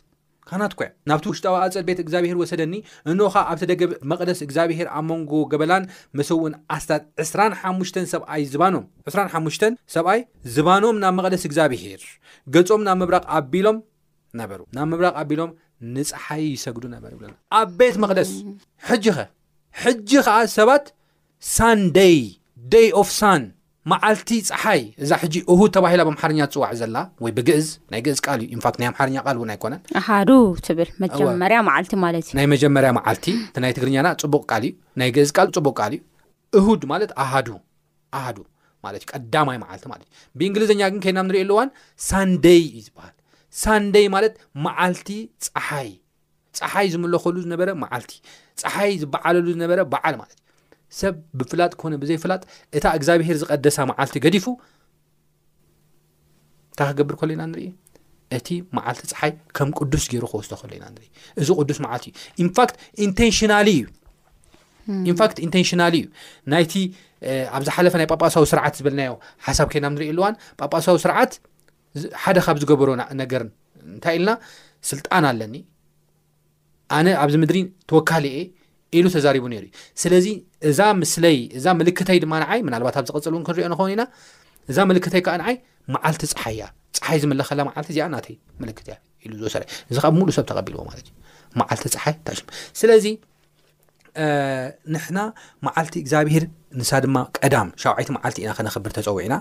ካህናት ኮ ናብቲ ውሽጣዊ ኣፀድ ቤት እግዚኣብሄር ወሰደኒ እኖኻ ኣብቲ ደገ መቅደስ እግዚኣብሄር ኣብ መንጎ ገበላን መሰውን ኣስታት 2ሓሽ ሰብኣይ ዝባኖም 2ሓሽ ሰብኣይ ዝባኖም ናብ መቅደስ እግዚኣብሄር ገፆም ናብ ምብራቅ ኣቢሎም ነበሩ ናብ ምብራቅ ኣቢሎም ንፀሓይ ይሰግዱ ነበር ይብለና ኣብ ቤት መቅደስ ሕጂ ኸ ሕጂ ከዓ ሰባት ሳን ደይ፣ Day of Sun፣ መዓልቲ ጸሓይ፣ እዛ ሕጂ እሁድ ተባሂላ ብኣምሓርኛ ትጽዋዕ ዘላ፣ ወይ ብግእዝ፣ ናይ ግእዝ ቃል እዩ፣ ኢንፋክት ናይ ኣምሓርኛ ቃል እውን ኣይኮነን። ኣሃዱ ትብል እወ። መጀመርያ መዓልቲ ማለት እዩ። ናይ መጀመርያ መዓልቲ፣ እቲ ናይ ትግርኛና ጽቡቕ ቃል እዩ፣ ናይ ግእዝ ቃል ጽቡቕ ቃል እዩ። እሁድ ማለት ኣሃዱ፣ ኣሃዱ ማለት እዩ፣ ቀዳማይ መዓልቲ ማለት እዩ። ብእንግሊዝኛ ግን ከይድና ኣብ ንርእየሉ እዋን ሳንደይ እዩ ዝበሃል። ሳንደይ ማለት መዓልቲ ጸሓይ፣ ጸሓይ ዝምለኸሉ ዝነበረ መዓልቲ፣ ጸሓይ ዝበዓለሉ ዝነበረ በዓል ማለት እዩ። ሰብ ብፍላጥ ኮነ ብዘይፍላጥ እታ እግዚኣብሄር ዝቐደሳ መዓልቲ ገዲፉ እንታይ ክገብር ከሎ ኢና ንርኢ እቲ መዓልቲ ፀሓይ ከም ቅዱስ ገይሩ ክወስዶ ከሎ ኢና ንርኢ እዚ ቅዱስ መዓልቲ እዩ ኢንፋክት ኢንቴንሽናሊ እዩ ኢንፋክት ኢንቴንሽናሊ እዩ ናይቲ ኣብ ዝሓለፈ ናይ ጳጳሳዊ ስርዓት ዝበልናዮ ሓሳብ ከይና ንርኢ ኣለዋን ጳጳሳዊ ስርዓት ሓደ ካብ ዝገበሮ ነገር እንታይ ኢልና ስልጣን ኣለኒ ኣነ ኣብዚ ምድሪ ተወካሊ እየ ኢሉ ተዛሪቡ ነይሩ እዩ ስለዚ እዛ ምስለይ እዛ ምልክተይ ድማ ንዓይ ምናልባት ኣብ ዝቐፅል እውን ክንሪኦ ንኸውን ኢና እዛ ምልክተይ ከዓ ንዓይ መዓልቲ ፀሓይ እያ ፀሓይ ዝምለኸላ መዓልቲ እዚኣ ናተይ ምልክት እያ ኢሉ ዝወሰደ እዚ ካብ ሙሉእ ሰብ ተቐቢልዎ ማለት እዩ መዓልቲ ፀሓይ ታሽ ስለዚ ንሕና መዓልቲ እግዚኣብሄር ንሳ ድማ ቀዳም ሻውዓይቲ መዓልቲ ኢና ከነክብር ተፀውዕና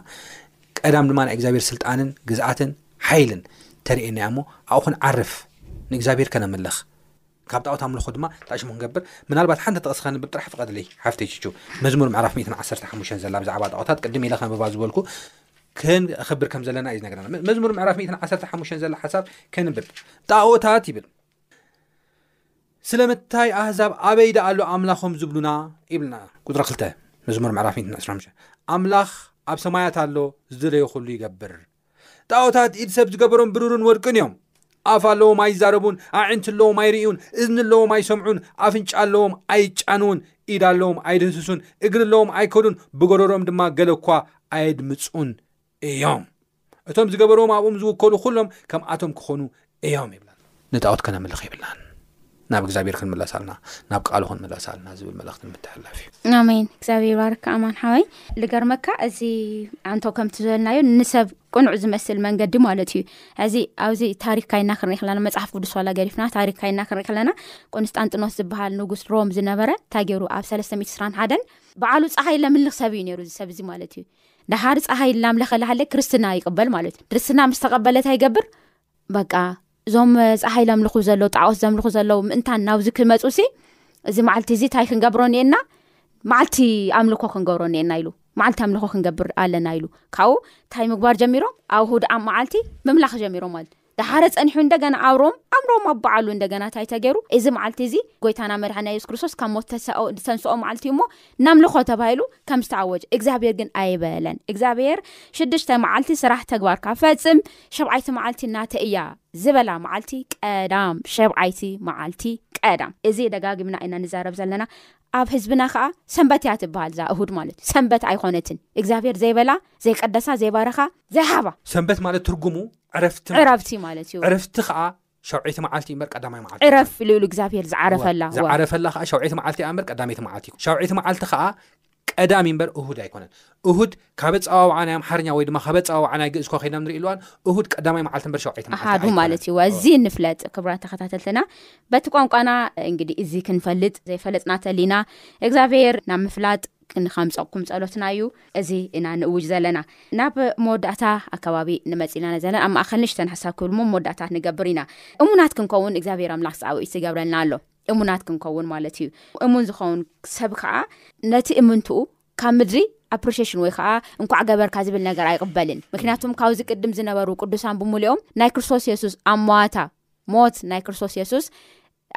ቀዳም ድማ ናይ እግዚኣብሄር ስልጣንን ግዝኣትን ሓይልን ተርእየና እያ እሞ ኣብኡ ክንዓርፍ ንእግዚኣብሄር ከነምልኽ ካብ ጣዖት ኣምልኾ ድማ ታሽሙ ክንገብር ምናልባት ሓንቲ ጥቕስ ከንብብ ጥራሕ ፍቐድለይ ሓፍተይ ችቹ መዝሙር ምዕራፍ 115 ዘላ ብዛዕባ ጣዖታት ቅድም ኢለ ከንብባ ዝበልኩ ክንክብር ከም ዘለና እዩ ዝነገረና መዝሙር ምዕራፍ 115 ዘላ ሓሳብ ከንብብ ጣዖታት ይብል ስለምታይ ኣህዛብ ኣበይ ደኣሉ ኣምላኾም ዝብሉና ይብልና ቁፅሪ ክልተ መዝሙር ምዕራፍ 125 ኣምላኽ ኣብ ሰማያት ኣሎ ዝደለዮ ኩሉ ይገብር ጣዖታት ኢድ ሰብ ዝገበሮም ብሩርን ወርቅን እዮም ኣፍ ኣለዎም ኣይዛረቡን ኣዒንቲ ኣለዎም ኣይርእዩን እዝኒ ኣለዎም ኣይሰምዑን ኣፍንጫ ኣለዎም ኣይጫንውን ኢድ ኣለዎም ኣይድህስሱን እግሪ ኣለዎም ኣይከዱን ብጎረሮም ድማ ገለ እኳ ኣየድምፁን እዮም እቶም ዝገበርዎም ኣብኦም ዝውከሉ ኩሎም ከምኣቶም ክኾኑ እዮም ይብላ ንጣዖት ከነምልኽ የብልናን ናብ እግዚኣብሔር ክንምለስ ኣልና ናብ ቃሉ ክንምለስ ኣልና ዝብል መልእኽቲ ንምትሕልላፍ እዩ ኣሜን እግዚኣብሔር ባርካ ኣማን ሓወይ ልገርመካ እዚ ኣንቶ ከምቲ ዝበልናዮ ንሰብ ቅኑዕ ዝመስል መንገዲ ማለት እዩ እዚ ኣብዚ ታሪክ ካይና ክንሪኢ ከለና መፅሓፍ ቅዱስ ዋላ ገዲፍና ታሪክ ካይና ክንሪኢ ከለና ቆንስጣንጥኖስ ዝበሃል ንጉስ ሮም ዝነበረ እንታይ ገይሩ ኣብ ሰለስተ ስራን ሓደን በዓሉ ፀሓይ ለምልኽ ሰብ እዩ ነይሩ እዚ ሰብ እዚ ማለት እዩ ደሓር ፀሃይ እናምለኸ ላሃለ ክርስትና ይቅበል ማለት እዩ ክርስትና ምስ ተቐበለ ታይ ይገብር በቃ እዞም ፀሓይ ለምልኹ ዘለዉ ጣዖት ዘምልኹ ዘለዉ ምእንታን ናብዚ ክመፁ ሲ እዚ መዓልቲ እዚ እንታይ ክንገብሮ እኒኤና መዓልቲ ኣምልኮ ክንገብሮ እኒኤና ኢሉ መዓልቲ ኣምልኮ ክንገብር ኣለና ኢሉ ካብኡ እንታይ ምግባር ጀሚሮም ኣብ ሁድኣብ መዓልቲ ምምላኽ ጀሚሮም ማለት እዩ ደሓረ ጸኒሑ እንደገና ኣብ ሮም ኣብ ሮም ኣብ በዓሉ እንደገና እንታይ ተገይሩ እዚ መዓልቲ እዚ ጎይታና መድሓኒና የሱስ ክርስቶስ ካብ ሞት ተሰኦ ዝተንስኦ መዓልቲ እዩ እሞ ናምልኾ ተባሂሉ ከም ዝተኣወጀ እግዚኣብሔር ግን ኣይበለን እግዚኣብሔር ሽዱሽተ መዓልቲ ስራሕ ተግባርካ ፈጽም ሸብዓይቲ መዓልቲ ናተ እያ ዝበላ መዓልቲ ቀዳም ሸብዓይቲ መዓልቲ ቀዳም እዚ ደጋጊምና ኢና ንዛረብ ዘለና ኣብ ህዝብና ከኣ ሰንበት እያ ትበሃል እዛ እሁድ ማለት እዩ ሰንበት ኣይኾነትን እግዚኣብሔር ዘይበላ ዘይቀደሳ ዘይባረኻ ዘይሃባ። ሰንበት ማለት ትርጉሙ ዕረፍቲ ማለት እዩ። ዕረፍቲ ማለት እዩ። ዕረፍቲ ከኣ ሻውዐይቲ መዓልቲ እዩ እምበር ቀዳማይ መዓልቲ ዕረፍ ኣይኮነን። ልኡል እግዚኣብሔር እወ ዝዓረፈላ እወ። ዝዓረፈላ ከኣ ሻውዐይቲ መዓልቲ እያ እምበር ቀዳመይቲ መዓልቲ ኣይኮነን። ሻውዐይቲ መዓልቲ ከኣ ቀዳም እዩ እምበር እሁድ ኣይኮነን። እሁድ ካብ ኣጸዋውዓ ናይ ኣምሓርኛ ወይ ድማ ካብ ኣጸዋውዓ ናይ ግእዝ እኳ ከይድና ንርኢ እዋን እሁድ ቀዳማይ መዓልቲ እምበር ሸውዓይቲ መዓልቲ ኣሃዱ ማለት እዩ ኣይኮነን። እዚ ንፍለጥ ክብራት ተኸታተልትና በቲ ቋንቋና እንግዲህ እዚ ክንፈልጥ ዘይፈለጥና ተሊና እግዚኣብሔር ናብ ምፍላጥ ክንኸምፀቕኩም ጸሎትና እዩ እዚ ኢና ንእውጅ ዘለና ናብ መወዳእታ ኣከባቢ ንመጽእ ኢና ዘለና ኣብ ማእኸል ንሽተን ሓሳብ ክብልሞ መወዳእታ ንገብር ኢና እሙናት ክንከውን እግዚኣብሔር ኣምላኽ ጻውዒት ይገብረልና ኣሎ እሙናት ክንከውን ማለት እዩ እሙን ዝኸውን ሰብ ከዓ ነቲ እምንትኡ ካብ ምድሪ ኣፕሪሽን ወይ ከዓ እንኳዕ ገበርካ ዝብል ነገር ኣይቕበልን ምክንያቱም ካብዚ ቅድም ዝነበሩ ቅዱሳን ብምሉኦም ናይ ክርስቶስ የሱስ ኣብ መዋታ ሞት ናይ ክርስቶስ የሱስ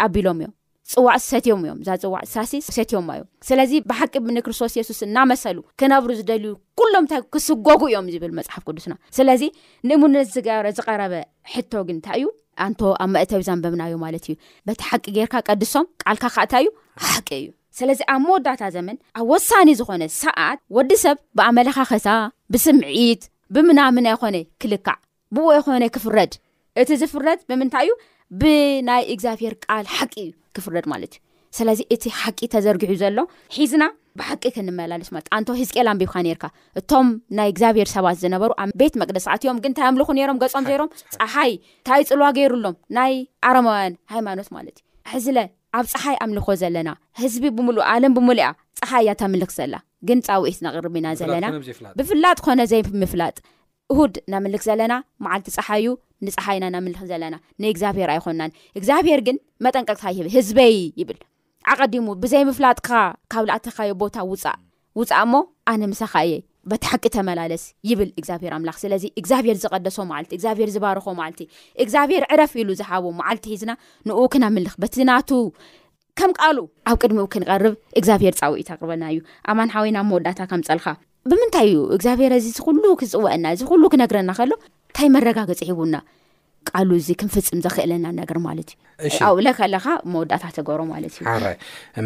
ኣቢሎም እዮም ፅዋዕ ሰትዮም እዮም እዛ ፅዋዕ ሳሲ ሰትዮማ እዩ ስለዚ ብሓቂ ንክርስቶስ የሱስ እናመሰሉ ክነብሩ ዝደልዩ ኩሎም ንታይ ክስጎጉ እዮም ዝብል መፅሓፍ ቅዱስና ስለዚ ንእሙነት ዝገረ ዝቀረበ ሕቶ ግን እንታይ እዩ ኣንቶ ኣብ መእተዊ ዛንበብናዩ ማለት እዩ በቲ ሓቂ ጌርካ ቀድሶም ቃልካ ካዕታ እዩ ሓቂ እዩ ሰለዚ ኣብ መወዳእታ ዘመን ኣብ ወሳኒ ዝኾነ ሰኣት ወዲ ሰብ ብኣመለኻኸታ ብስምዒት ብምናምን ኣይኾነ ክልካዕ ብኡ ኣይኾነ ክፍረድ እቲ ዝፍረድ ብምንታይ እዩ ብናይ እግዚኣብሔር ቃል ሓቂ እዩ ክፍረድ ማለት እዩ ስለዚ እቲ ሓቂ ተዘርጊሑ ዘሎ ሒዝና ብሓቂ ክንመላለስ ማለት ኣንቶ ህዝቅኤል ኣንቢብካ ነርካ እቶም ናይ እግዚኣብሄር ሰባት ዝነበሩ ኣብ ቤት መቅደስ ኣትዮም ግን እንታይ ኣምልኹ ነሮም ገጾም ዘይሮም ፀሓይ እንታይ ፅልዋ ገይሩሎም ናይ ኣረማውያን ሃይማኖት ማለት እዩ ሕዝለ ኣብ ጸሓይ ኣምልኾ ዘለና ህዝቢ ብምሉእ ኣለም ብምልኣ ጸሓይ እያ ተምልኽ ዘላ ግን ጻውዒት ነቕርብ ኢና ዘለና ብፍላጥ ኮነ ዘይምፍላጥ እሁድ ነምልኽ ዘለና መዓልቲ ጸሓይ እዩ ንጸሓይ ኢና ነምልኽ ዘለና ንእግዚኣብሄር ኣይኮናን እግዚኣብሄር ግን መጠንቀቅታ ይህብ ህዝበይ ይብል ኣቐዲሙ ብዘይምፍላጥካ ካብ ልኣተካዮ ቦታ ውጻእ ውጻእ እሞ ኣነ ምሳኻ እየ፣ በቲ ሓቂ ተመላለስ ይብል እግዚኣብሄር ኣምላኽ። ስለዚ እግዚኣብሄር ዝቐደሶ መዓልቲ፣ እግዚኣብሄር ዝባረኾ መዓልቲ፣ እግዚኣብሄር ዕረፍ ኢሉ ዝሃቦ መዓልቲ ሒዝና ንእኡ ክነምልኽ በቲ ናቱ ከም ቃሉ ኣብ ቅድሚኡ ክንቐርብ እግዚኣብሄር ጻውዒት ኣቕርበና እዩ። ኣማን ሓወይ ናብ መወዳእታ ከምጸልካ ብምንታይ እዩ እግዚኣብሄር እዚ ኩሉ ክጽውዐና እዚ ኩሉ ክነግረና ከሎ እንታይ መረጋገጺ ሂቡና ቃሉ እዚ ክንፍፅም ዘኽእለና ነገር ማለት እዩ እሺ ኣብኡ ኢለ ከለካ መወዳእታ ተገብሮ ማለት እዩ ሓራይ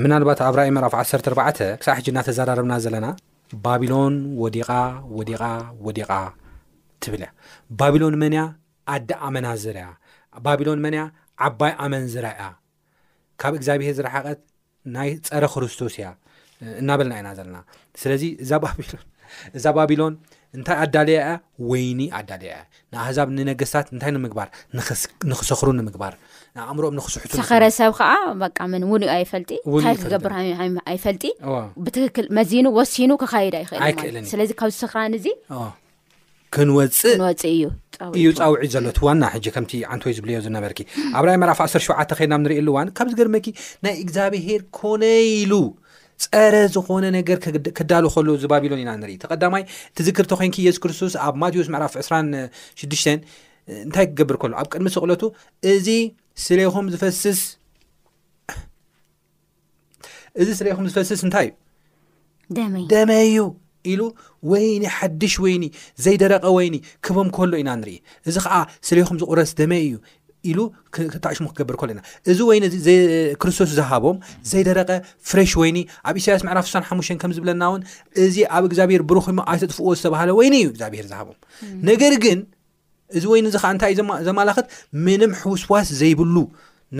ምናልባት ኣብ ራእይ ምዕራፍ ዓሰርተ ኣርባዕተ ክሳዕ ሕጂ እናተዘራረብና ዘለና ባቢሎን ወዲቓ ወዲቓ ወዲቓ ትብል እያ ባቢሎን መን እያ ኣደ ኣመናዝር እያ ባቢሎን መን እያ ዓባይ ኣመንዝራ እያ ካብ እግዚኣብሄር ዝረሓቐት ናይ ፀረ ክርስቶስ እያ እናበልና ኢና ዘለና ስለዚ እዛ ባቢሎን እንታይ ኣዳልያ እያ ወይኒ ኣዳልያ እያ ንኣህዛብ ንነገስታት እንታይ ንምግባር ንክሰኽሩ ንምግባር ንኣእምሮኦም ንክስሕቱ ሰኸረ ሰብ ከዓ በቃ ምን ውን ኣይፈልጢ እንታይ ክገብር ኣይፈልጢ ብትክክል መዚኑ ወሲኑ ክካየድ ኣይክእልኣይክእልን ስለዚ ካብ ዝስክራን እዚ ክንወፅእ እዩ ፃውዒት ዘሎ እቲ ዋና ሕጂ ከምቲ ዓንቶይ ዝብልዮ ዝነበርኪ ኣብ ራይ መራፍ 1ሸተ ከይና ንሪእሉ ዋን ካብ ዝገርመኪ ናይ እግዚኣብሄር ኮነ ኢሉ ፀረ ዝኾነ ነገር ክዳሉ ከሎ ዝባቢሎን ኢና ንርኢ ተቀዳማይ ትዝክርቲ ኮይንኪ የሱ ክርስቶስ ኣብ ማቴዎስ ምዕራፍ 26 እንታይ ክገብር ከሎ ኣብ ቅድሚ ስቕለቱ እዚ ስሌኹም ዝፈስስ እዚ ስረኹም ዝፈስስ እንታይ እዩ ደመ እዩ ኢሉ ወይኒ ሓድሽ ወይኒ ዘይደረቐ ወይኒ ክቦም ከሎ ኢና ንርኢ እዚ ከዓ ስሌኹም ዝቑረስ ደመ እዩ ኢሉ ክታሽሙ ክገብር ከሎ ኢና እዚ ወይኒ ክርስቶስ ዝሃቦም ዘይደረቐ ፍሬሽ ወይኒ ኣብ ኢሳያስ ምዕራፍ ሳ ሓሙሽ ከም ዝብለና እውን እዚ ኣብ እግዚኣብሄር ብሩኽ ሞ ኣይተጥፍዎ ዝተባሃለ ወይኒ እዩ እግዚኣብሄር ዝሃቦም ነገር ግን እዚ ወይኒ እዚ ኸዓ እንታይ እዩ ዘማላኽት ምንም ሕውስዋስ ዘይብሉ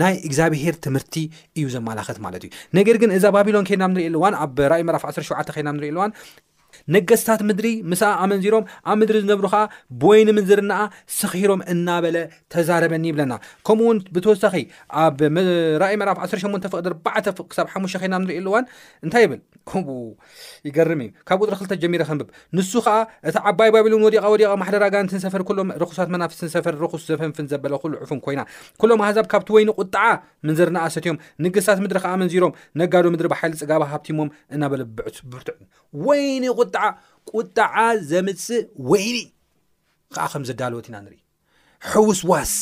ናይ እግዚኣብሄር ትምህርቲ እዩ ዘማላኽት ማለት እዩ ነገር ግን እዛ ባቢሎን ከይድና ንሪኢ ኣለዋን ኣብ ራእይ ምዕራፍ 17 ከይድና ንሪኢ ኣለዋን ነገስታት ምድሪ ምስኣ ኣመንዚሮም ኣብ ምድሪ ዝነብሩ ከዓ ብወይኒ ምንዝርናኣ ስኺሮም እናበለ ተዛረበኒ ይብለና ከምኡ እውን ብተወሳኺ ኣብ ራእይ ምዕራፍ 18 ፍቅዲ 4 ክሳብ ሓሙሽተ ከይድና ንሪኢ ኣለዋን እንታይ ይብል ይገርም እዩ ካብ ቁፅሪ ክልተ ጀሚረ ከንብብ ንሱ ከዓ እቲ ዓባይ ባቢሎን ወዲቓ ወዲቓ ማሕደር ኣጋንንትን ሰፈር ኩሎም ርኹሳት መናፍስትን ሰፈር ርኹስ ዘፈንፍን ዘበለ ኩሉ ዕፉን ኮይና ኩሎም ኣህዛብ ካብቲ ወይኒ ቁጥዓ ምንዝርናኣ ሰትዮም ንግስታት ምድሪ ከዓ ኣመንዚሮም ነጋዶ ምድሪ ብሓይሊ ፅጋባ ሃብቲሞም እናበለ ብርቱዕ ወይኒ ቁጥዓ ቁጥዓ ዘምፅእ ወይኒ ከዓ ከም ዘዳለወት ኢና ንርኢ ሕውስዋስ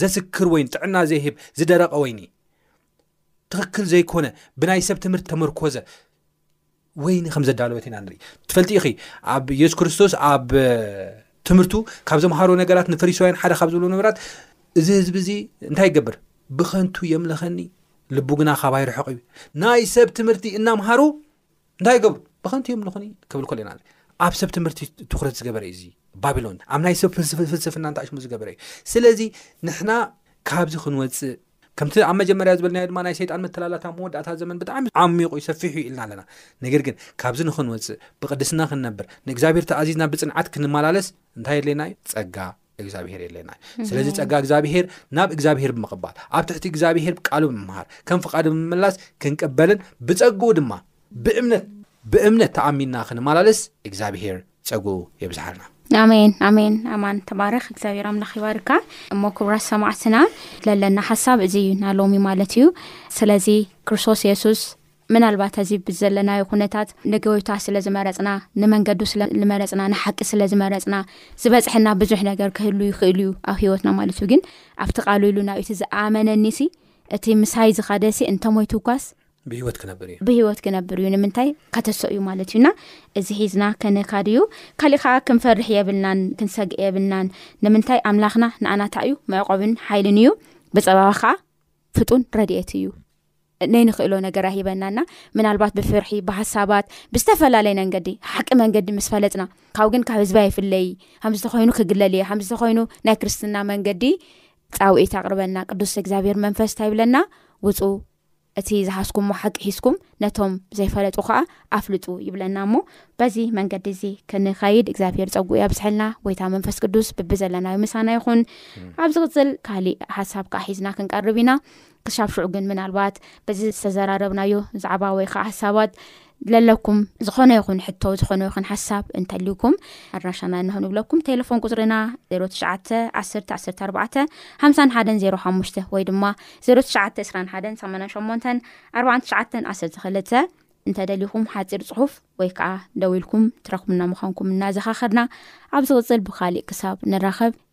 ዘስክር ወይኒ ጥዕና ዘይህብ ዝደረቐ ወይኒ ትኽክል ዘይኮነ ብናይ ሰብ ትምህርቲ ተመርኮዘ ወይኒ ከም ዘዳለወት ኢና ንርኢ ትፈልጢ ኢኺ ኣብ የሱስ ክርስቶስ ኣብ ትምህርቱ ካብ ዘምሃሮ ነገራት ንፈሪሳውያን ሓደ ካብ ዝብሉ ነገራት እዚ ህዝቢ እዚ እንታይ ይገብር ብኸንቱ የምለኸኒ ልቡ ግና ካባይ ርሕቕ እዩ ናይ ሰብ ትምህርቲ እናምሃሩ እንታይ ገብሩ ብከንቲ እዮም ንኹኒ ክብል ኮለና ኣብ ሰብ ትምህርቲ ትኩረት ዝገበረ እዩ ዚ ባቢሎን ኣብ ናይ ሰብ ፍልስፍና ንታኣሽሙ ዝገበረ እዩ ስለዚ ንሕና ካብዚ ክንወፅእ ከምቲ ኣብ መጀመርያ ዝበልናዮ ድማ ናይ ሰይጣን መተላላት ኣብ መወዳእታ ዘመን ብጣዕሚ ዓሚቑ ዩ ሰፊሑ ኢልና ኣለና ነገር ግን ካብዚ ንክንወፅእ ብቅድስና ክንነብር ንእግዚኣብሔር ተኣዚዝና ብፅንዓት ክንመላለስ እንታይ የድለየና እዩ ፀጋ እግዚኣብሄር የለና ስለዚ ፀጋ እግዚኣብሄር ናብ እግዚኣብሄር ብምቕባል ኣብ ትሕቲ እግዚኣብሄር ቃሉ ብምምሃር ከም ፍቓዱ ብምምላስ ክንቅበልን ብፀግኡ ድማ ብእምነት ብእምነት ተኣሚንና ክንመላለስ እግዚኣብሄር ፀግኡ የብዝሓልና ኣሜን ኣሜን ኣማን ተባረኽ እግዚኣብሔር ኣምላኽ ይባርካ እሞ ክብራት ሰማዕትና ለለና ሓሳብ እዚ እዩ ናሎሚ ማለት እዩ ስለዚ ክርስቶስ የሱስ ምናልባት ሀዚ ብዘለናዮ ኩነታት ንገይታ ስለ ዝመረፅና ንመንገዱ ስለ ልመረፅና ንሓቂ ስለ ዝመረፅና ዝበፅሐና ብዙሕ ነገር ክህሉ ይኽእሉ እዩ ኣብ ሂወትና ማለት እዩ ግን ኣብቲ ቃሉ ኢሉ ናብቲ ዝኣመነኒ ሲ እቲ ምሳይ ዝካደ ሲ እንተሞይቱ ኳስ ብሂወት ክነብር እዩ ብሂወት ክነብር እዩ ንምንታይ ከተሶ እዩ ማለት እዩና እዚ ሒዝና ከነካድ እዩ ካሊእ ከዓ ክንፈርሕ የብልናን ክንሰግእ የብልናን ንምንታይ ኣምላኽና ንኣናታ እዩ መዕቆብን ሓይልን እዩ ብፀባባ ከዓ ፍጡን ረድኤት እዩ ናይ ንክእሎ ነገር ኣይሂበናና ምናልባት ብፍርሒ ብሃሳባት ብዝተፈላለየ መንገዲ ሓቂ መንገዲ ምስ ፈለጥና ካብ ግን ካብ ህዝቢ ኣይፍለይ ከምዝተኮይኑ ክግለል እየ ከምዝተኮይኑ ናይ ክርስትና መንገዲ ፃውዒት ኣቅርበና ቅዱስ እግዚኣብሔር መንፈስ እንታይ ይብለና ውፁ እቲ ዝሃስኩሞ ሓቂ ሒዝኩም ነቶም ዘይፈለጡ ከዓ ኣፍልጡ ይብለና እሞ በዚ መንገዲ እዚ ክንኸይድ እግዚኣብሔር ፀጉኡ ኣብዝሐልና ወይታ መንፈስ ቅዱስ ብቢዘለናዩ ምሳና ይኹን ኣብ ዝቅፅል ካሊእ ሓሳብ ከዓ ሒዝና ክንቀርብ ኢና ክሻብ ሽዑ ግን ምናልባት በዚ ዝተዘራረብናዮ ዛዕባ ወይ ከዓ ሓሳባት ለለኩም ዝኾነ ይኹን ሕቶ ዝኾነ ይኹን ሓሳብ እንተልዩኩም ኣድራሻና እንሆ ንብለኩም ቴሌፎን ቁፅርና 0911145105 ወይ ድማ 0921884912 እንተደሊኹም ሓፂር ፅሑፍ ወይ ከዓ ደው ኢልኩም ትረክቡና ምዃንኩም እናዘኻኸርና ኣብ ዝቕፅል ብካሊእ ክሳብ ንራኸብ